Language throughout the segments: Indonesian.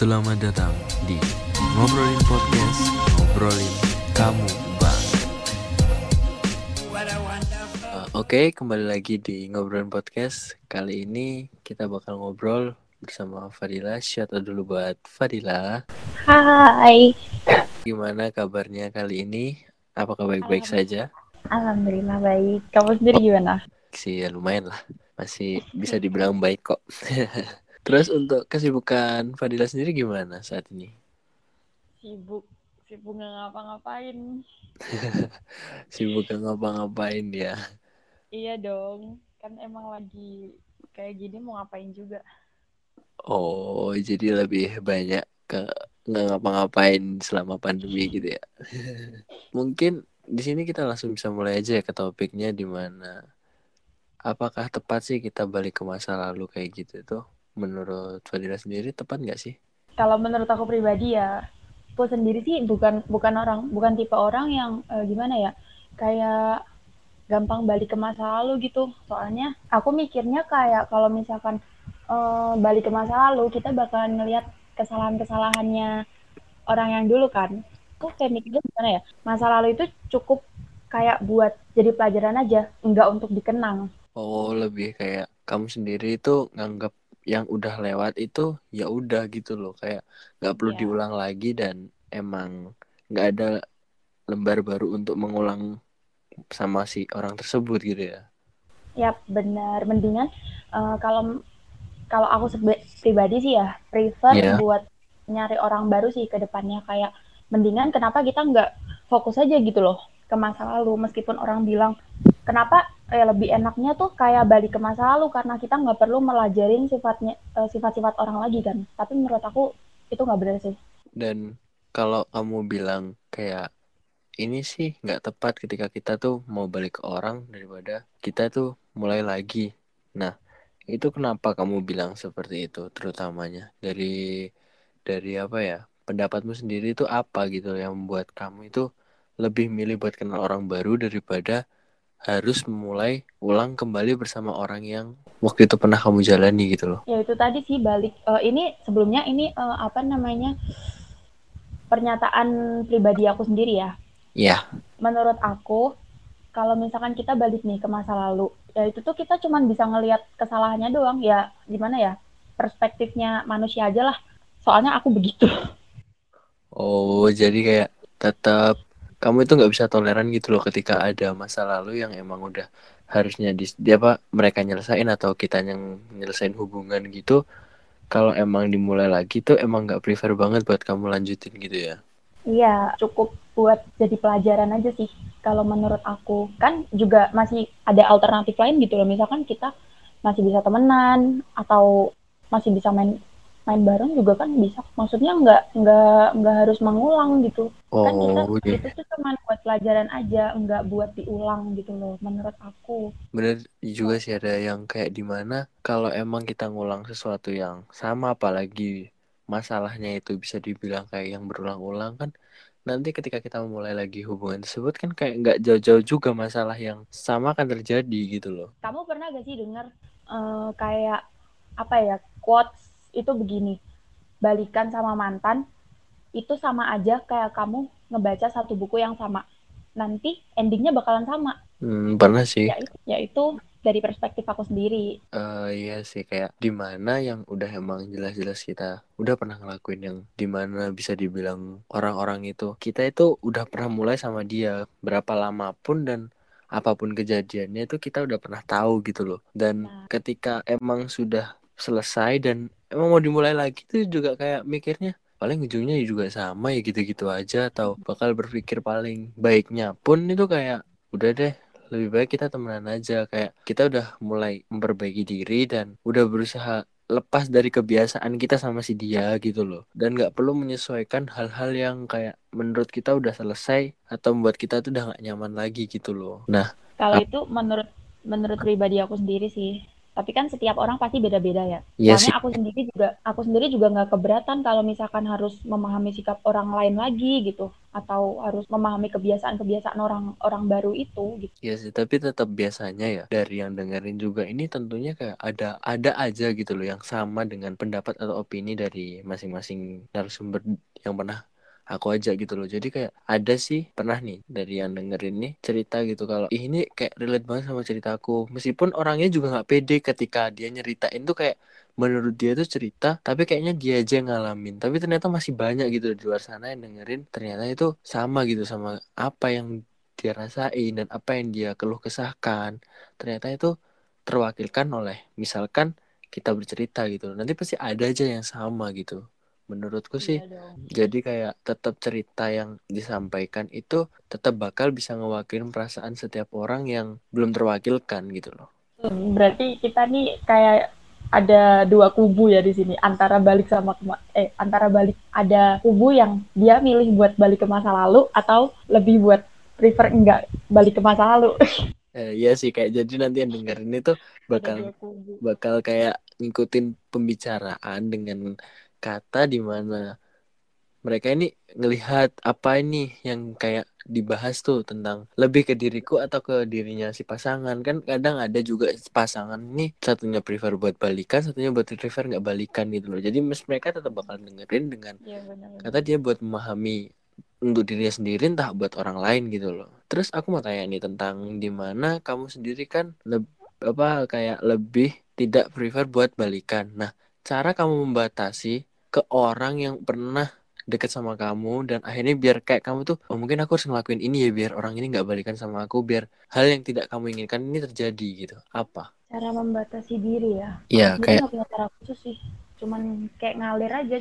Selamat datang di Ngobrolin Podcast Ngobrolin Kamu Bang. Uh, Oke, kembali lagi di Ngobrolin Podcast. Kali ini kita bakal ngobrol bersama Fadila. Shout out dulu buat Fadila. Hai, Gimana kabarnya kali ini? Apakah baik-baik saja? Alhamdulillah baik. Kamu sendiri gimana? Sih ya lumayan lah. Masih bisa dibilang baik kok Terus untuk kesibukan Fadila sendiri gimana saat ini? Sibuk, sibuk nggak ngapa-ngapain. Sibuk gak ngapa-ngapain ya? Iya dong, kan emang lagi kayak gini mau ngapain juga. Oh, jadi lebih banyak ke nggak ngapa-ngapain selama pandemi gitu ya. Mungkin di sini kita langsung bisa mulai aja ya ke topiknya di mana apakah tepat sih kita balik ke masa lalu kayak gitu tuh? Menurut Fadila sendiri tepat nggak sih? Kalau menurut aku pribadi ya, aku sendiri sih bukan bukan orang, bukan tipe orang yang eh, gimana ya, kayak gampang balik ke masa lalu gitu. Soalnya aku mikirnya kayak kalau misalkan eh, balik ke masa lalu, kita bakalan ngelihat kesalahan-kesalahannya orang yang dulu kan. Aku kayak mikirnya gimana ya, masa lalu itu cukup kayak buat jadi pelajaran aja, enggak untuk dikenang. Oh, lebih kayak kamu sendiri itu nganggap yang udah lewat itu ya udah gitu loh, kayak nggak perlu Ya. diulang lagi dan emang nggak ada lembar baru untuk mengulang sama si orang tersebut gitu ya. Yap, benar. Mendingan eh, kalau kalau aku pribadi sih ya prefer Iya. buat nyari orang baru sih ke depannya kayak mendingan kenapa kita nggak fokus aja gitu loh ke masa lalu meskipun orang bilang kenapa eh, lebih enaknya tuh kayak balik ke masa lalu karena kita nggak perlu melajarin sifatnya eh, sifat-sifat orang lagi kan. Tapi menurut aku itu nggak benar sih. Dan kalau kamu bilang kayak ini sih nggak tepat ketika kita tuh mau balik ke orang daripada kita tuh mulai lagi. Nah, itu kenapa kamu bilang seperti itu terutamanya dari dari apa ya? Pendapatmu sendiri itu apa gitu yang membuat kamu itu lebih milih buat kenal orang baru daripada harus memulai ulang kembali bersama orang yang waktu itu pernah kamu jalani gitu loh. Ya itu tadi sih balik eh, ini sebelumnya ini eh, apa namanya pernyataan pribadi aku sendiri ya. Ya, menurut aku kalau misalkan kita balik nih ke masa lalu ya itu tuh kita cuman bisa ngelihat kesalahannya doang ya gimana ya perspektifnya manusia aja lah soalnya aku begitu Oh, jadi kayak tetap kamu itu nggak bisa toleran gitu loh ketika ada masa lalu yang emang udah harusnya di dia apa mereka nyelesain atau kita yang nyelesain hubungan gitu. Kalau emang dimulai lagi tuh emang nggak prefer banget buat kamu lanjutin gitu ya. iya cukup buat jadi pelajaran aja sih kalau menurut aku kan juga masih ada alternatif lain gitu loh misalkan kita masih bisa temenan atau masih bisa main main bareng juga kan bisa maksudnya nggak nggak nggak harus mengulang gitu kan kita Oh, iya. itu tuh cuma buat pelajaran aja nggak buat diulang gitu loh menurut aku Bener juga sih ada yang kayak di mana kalau emang kita ngulang sesuatu yang sama apalagi masalahnya itu bisa dibilang kayak yang berulang-ulang kan nanti ketika kita memulai lagi hubungan tersebut kan kayak nggak jauh-jauh juga masalah yang sama akan terjadi gitu loh. kamu pernah gak sih dengar eh, kayak apa ya quotes itu begini balikan sama mantan itu sama aja kayak kamu ngebaca satu buku yang sama. Nanti endingnya bakalan sama. Hmm, pernah sih. yaitu yaitu dari perspektif aku sendiri. Eh iya sih kayak di mana yang udah emang jelas-jelas kita udah pernah ngelakuin yang di mana bisa dibilang orang-orang itu kita itu udah pernah mulai sama dia. Berapa lama pun dan apa pun kejadiannya itu kita udah pernah tahu gitu loh. Dan Nah. ketika emang sudah selesai dan emang mau dimulai lagi tuh juga kayak mikirnya paling ujungnya juga sama ya gitu-gitu aja atau bakal berpikir paling baiknya pun itu kayak udah deh lebih baik kita temenan aja. Kayak kita udah mulai memperbaiki diri dan udah berusaha lepas dari kebiasaan kita sama si dia gitu loh. Dan nggak perlu menyesuaikan hal-hal yang kayak menurut kita udah selesai atau membuat kita tuh udah nggak nyaman lagi gitu loh. Nah kalau itu menurut menurut pribadi aku sendiri sih tapi kan setiap orang pasti beda-beda ya. Iya Soalnya aku sendiri juga aku sendiri juga nggak keberatan kalau misalkan harus memahami sikap orang lain lagi gitu atau harus memahami kebiasaan-kebiasaan orang orang baru itu gitu. Iya sih, tapi tetap biasanya ya dari yang dengerin juga ini tentunya kayak ada ada aja gitu loh yang sama dengan pendapat atau opini dari masing-masing narasumber yang pernah aku aja gitu loh. Jadi kayak ada sih pernah nih dari yang dengerin nih cerita gitu kalau "Ih, ini kayak relate banget sama ceritaku meskipun orangnya juga nggak pede ketika dia nyeritain tuh kayak menurut dia tuh cerita tapi kayaknya dia aja yang ngalamin. Tapi ternyata masih banyak gitu di luar sana yang dengerin ternyata itu sama gitu sama apa yang dia rasain dan apa yang dia keluh kesahkan. Ternyata itu terwakilkan oleh misalkan kita bercerita gitu nanti pasti ada aja yang sama gitu menurutku sih Iya dong. jadi kayak tetap cerita yang disampaikan itu tetap bakal bisa ngewakilin perasaan setiap orang yang belum terwakilkan gitu loh. Hmm, Berarti kita nih kayak ada dua kubu ya di sini antara balik sama kema- eh antara balik ada kubu yang dia milih buat balik ke masa lalu atau lebih buat prefer enggak balik ke masa lalu. Eh, iya sih kayak jadi nanti yang dengerin itu bakal bakal kayak ngikutin pembicaraan dengan kata di mana mereka ini ngelihat apa ini yang kayak dibahas tuh tentang lebih ke diriku atau ke dirinya si pasangan. Kan kadang ada juga pasangan ini satunya prefer buat balikan satunya buat prefer nggak balikan gitu loh. Jadi mes- mereka tetap bakal dengerin dengan Iya benar. kata dia buat memahami untuk dirinya sendiri entah buat orang lain gitu loh. Terus aku mau tanya nih tentang di mana kamu sendiri kan apa kayak lebih tidak prefer buat balikan. Nah cara kamu membatasi ke orang yang pernah deket sama kamu dan akhirnya biar kayak kamu tuh oh mungkin aku harus ngelakuin ini ya biar orang ini nggak balikan sama aku biar hal yang tidak kamu inginkan ini terjadi gitu apa Cara membatasi diri ya. ya sendiri kayak nggak punya cara khusus sih. Cuman kayak ngalir aja.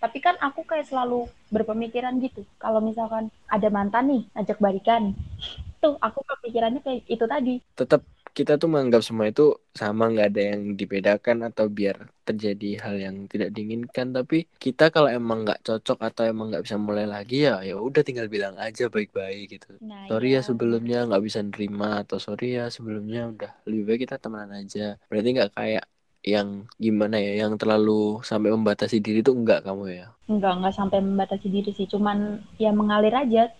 Tapi kan aku kayak selalu berpemikiran gitu. Kalau misalkan ada mantan nih, ajak balikan. Tuh, aku kepikirannya kayak itu tadi. tetap kita tuh menganggap semua itu sama nggak ada yang dibedakan atau biar terjadi hal yang tidak diinginkan tapi kita kalau emang nggak cocok atau emang nggak bisa mulai lagi ya ya udah tinggal bilang aja baik-baik gitu Nah, sorry iya. ya sebelumnya nggak bisa nerima atau sorry ya sebelumnya udah lebih baik kita temenan aja berarti nggak kayak yang gimana ya yang terlalu sampai membatasi diri tuh enggak kamu ya Enggak, enggak sampai membatasi diri sih. Cuman ya mengalir aja.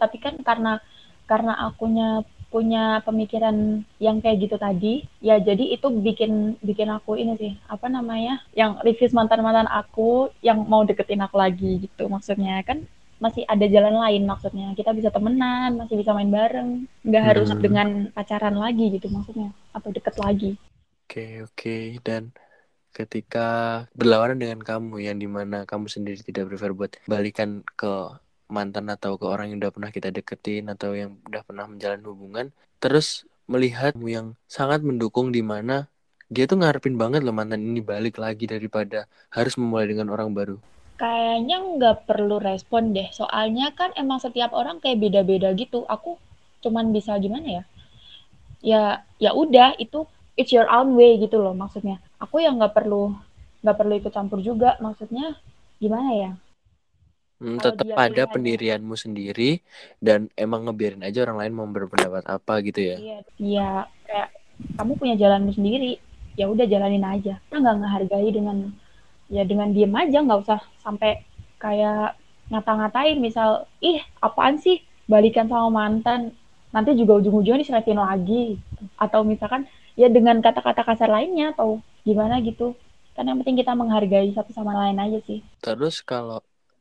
Tapi kan karena karena akunya punya pemikiran yang kayak gitu tadi, ya jadi itu bikin bikin aku ini sih, apa namanya? Yang review mantan-mantan aku yang mau deketin aku lagi gitu. Maksudnya kan masih ada jalan lain maksudnya. Kita bisa temenan, masih bisa main bareng. Nggak harus Hmm. dengan pacaran lagi gitu maksudnya. Atau deket lagi. Oke, oke. Dan ketika berlawanan dengan kamu yang di mana kamu sendiri tidak prefer buat balikan ke mantan atau ke orang yang udah pernah kita deketin atau yang udah pernah menjalin hubungan, terus melihat kamu yang sangat mendukung di mana dia tuh ngarepin banget loh mantan ini balik lagi daripada harus memulai dengan orang baru. Kayaknya nggak perlu respon deh, soalnya kan emang setiap orang kayak beda-beda gitu. Aku cuman bisa gimana ya? Ya, ya udah itu it's your own way gitu loh maksudnya. Aku yang nggak perlu nggak perlu ikut campur juga maksudnya gimana ya? Hmm, tetap ada pilihannya pendirianmu sendiri dan emang ngebiarin aja orang lain mau berpendapat apa gitu ya. iya, iya. Kayak kamu punya jalanmu sendiri, ya udah jalanin aja. Kita nggak ngehargai dengan ya dengan diem aja nggak usah sampai kayak ngata-ngatain misal ih apaan sih? Balikan sama mantan. Nanti juga ujung-ujungnya diselesaikan lagi. Atau misalkan ya dengan kata-kata kasar lainnya atau gimana gitu. Kan yang penting kita menghargai satu sama lain aja sih. Terus kalau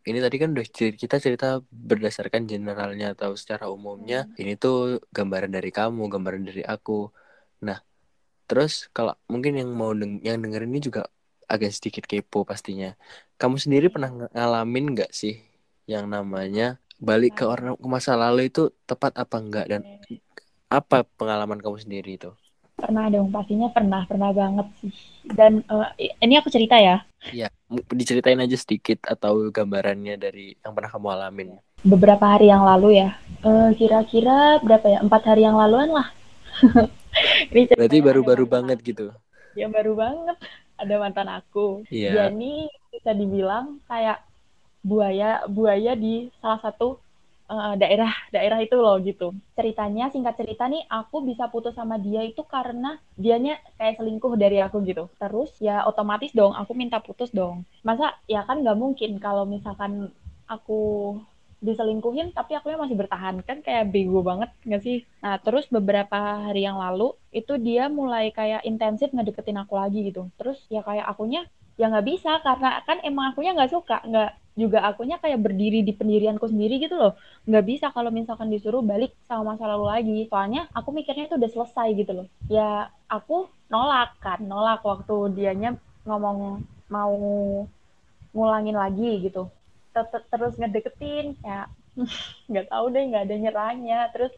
ini tadi kan udah kita cerita berdasarkan generalnya atau secara umumnya Hmm. ini tuh gambaran dari kamu, gambaran dari aku. Nah, terus kalau mungkin yang mau deng- yang dengerin ini juga agak sedikit kepo pastinya. Kamu sendiri pernah ng- ngalamin nggak sih yang namanya balik ke orang ke masa lalu itu tepat apa enggak dan apa pengalaman kamu sendiri itu? Pernah dong. Pastinya pernah pernah banget sih. Dan eh, ini aku cerita ya. Ya, mu- diceritain aja sedikit atau gambarannya dari yang pernah kamu alamin. beberapa hari yang lalu ya. Eh, kira-kira berapa ya? Empat hari yang laluan lah. Ini Berarti baru-baru banget gitu. yang baru banget. Ada mantan aku. Iya. dia ini bisa dibilang kayak buaya buaya di salah satu uh, daerah daerah itu loh gitu. Ceritanya singkat cerita nih aku bisa putus sama dia itu karena dianya kayak selingkuh dari aku gitu. Terus ya otomatis dong aku minta putus dong. Masa ya kan nggak mungkin kalau misalkan aku diselingkuhin tapi aku masih bertahan. Kan kayak bego banget nggak sih? Nah terus beberapa hari yang lalu itu dia mulai kayak intensif ngedeketin aku lagi gitu. Terus ya kayak akunya ya nggak bisa karena kan emang akunya nggak suka nggak juga akunya kayak berdiri di pendirianku sendiri gitu loh. Nggak bisa kalau misalkan disuruh balik sama masa lalu lagi. Soalnya aku mikirnya itu udah selesai gitu loh. Ya aku nolak kan nolak waktu dianya ngomong mau ngulangin lagi gitu. Terus ngedeketin ya nggak tahu deh nggak ada nyerahnya terus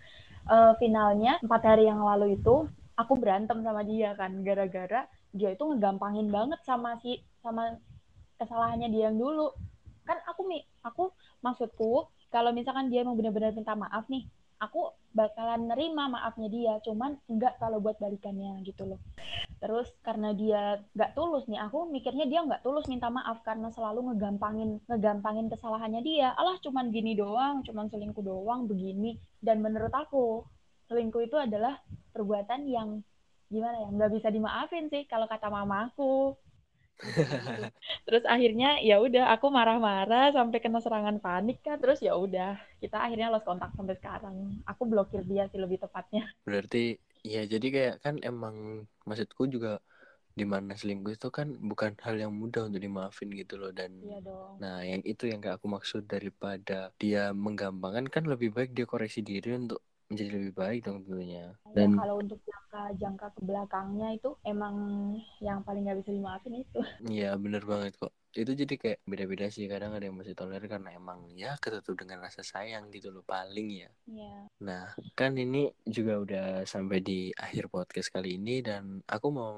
uh, finalnya empat hari yang lalu itu aku berantem sama dia kan gara-gara dia itu ngegampangin banget sama si sama kesalahannya dia yang dulu kan aku aku maksudku kalau misalkan dia mau benar-benar minta maaf nih aku bakalan nerima maafnya dia cuman enggak kalau buat balikannya gitu loh. Terus karena dia nggak tulus nih aku mikirnya dia nggak tulus minta maaf karena selalu ngegampangin ngegampangin kesalahannya dia. Alah cuman gini doang cuman selingkuh doang begini. Dan menurut aku selingkuh itu adalah perbuatan yang gimana ya nggak bisa dimaafin sih kalau kata mamaku terus akhirnya ya udah aku marah-marah sampai kena serangan panik kan. Terus ya udah kita akhirnya lost kontak sampai sekarang. Aku blokir dia sih lebih tepatnya. Berarti ya jadi kayak kan emang maksudku juga di mana selingkuh itu kan bukan hal yang mudah untuk dimaafin gitu loh. Dan iya dong. nah yang itu yang gak aku maksud daripada dia menggampangkan kan lebih baik dia koreksi diri untuk menjadi lebih baik dong tentunya. Ya, Dan ya, kalau untuk jangka jangka ke belakangnya itu emang yang paling nggak bisa dimaafin itu. Iya bener banget kok. Itu jadi kayak beda-beda sih kadang ada yang masih toler karena emang ya ketutup dengan rasa sayang gitu loh paling ya. Iya. Nah kan ini juga udah sampai di akhir podcast kali ini dan aku mau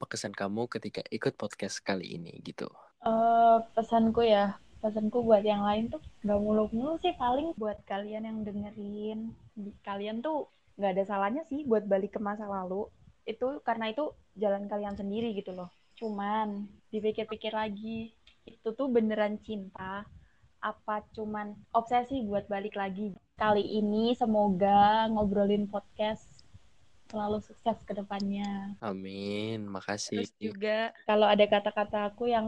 pesan kamu ketika ikut podcast kali ini gitu. Uh, pesanku ya pesanku buat yang lain tuh nggak muluk-muluk sih paling buat kalian yang dengerin kalian tuh nggak ada salahnya sih buat balik ke masa lalu itu karena itu jalan kalian sendiri gitu loh cuman dipikir-pikir lagi itu tuh beneran cinta apa cuman obsesi buat balik lagi kali ini semoga ngobrolin podcast selalu sukses ke depannya. Amin, makasih. Terus juga kalau ada kata-kata aku yang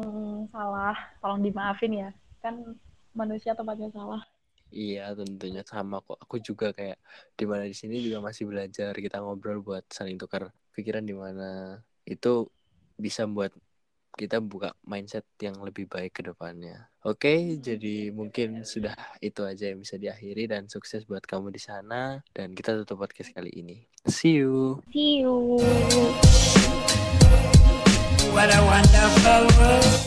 salah, tolong dimaafin ya. Kan manusia tempatnya salah. Iya tentunya sama kok. Aku juga kayak di mana di sini juga masih belajar kita ngobrol buat saling tukar pikiran di mana itu bisa buat kita buka mindset yang lebih baik ke depannya. Oke, okay, jadi mungkin sudah itu aja yang bisa diakhiri dan sukses buat kamu di sana dan kita tutup podcast kali ini. See you. See you. What a wonderful world.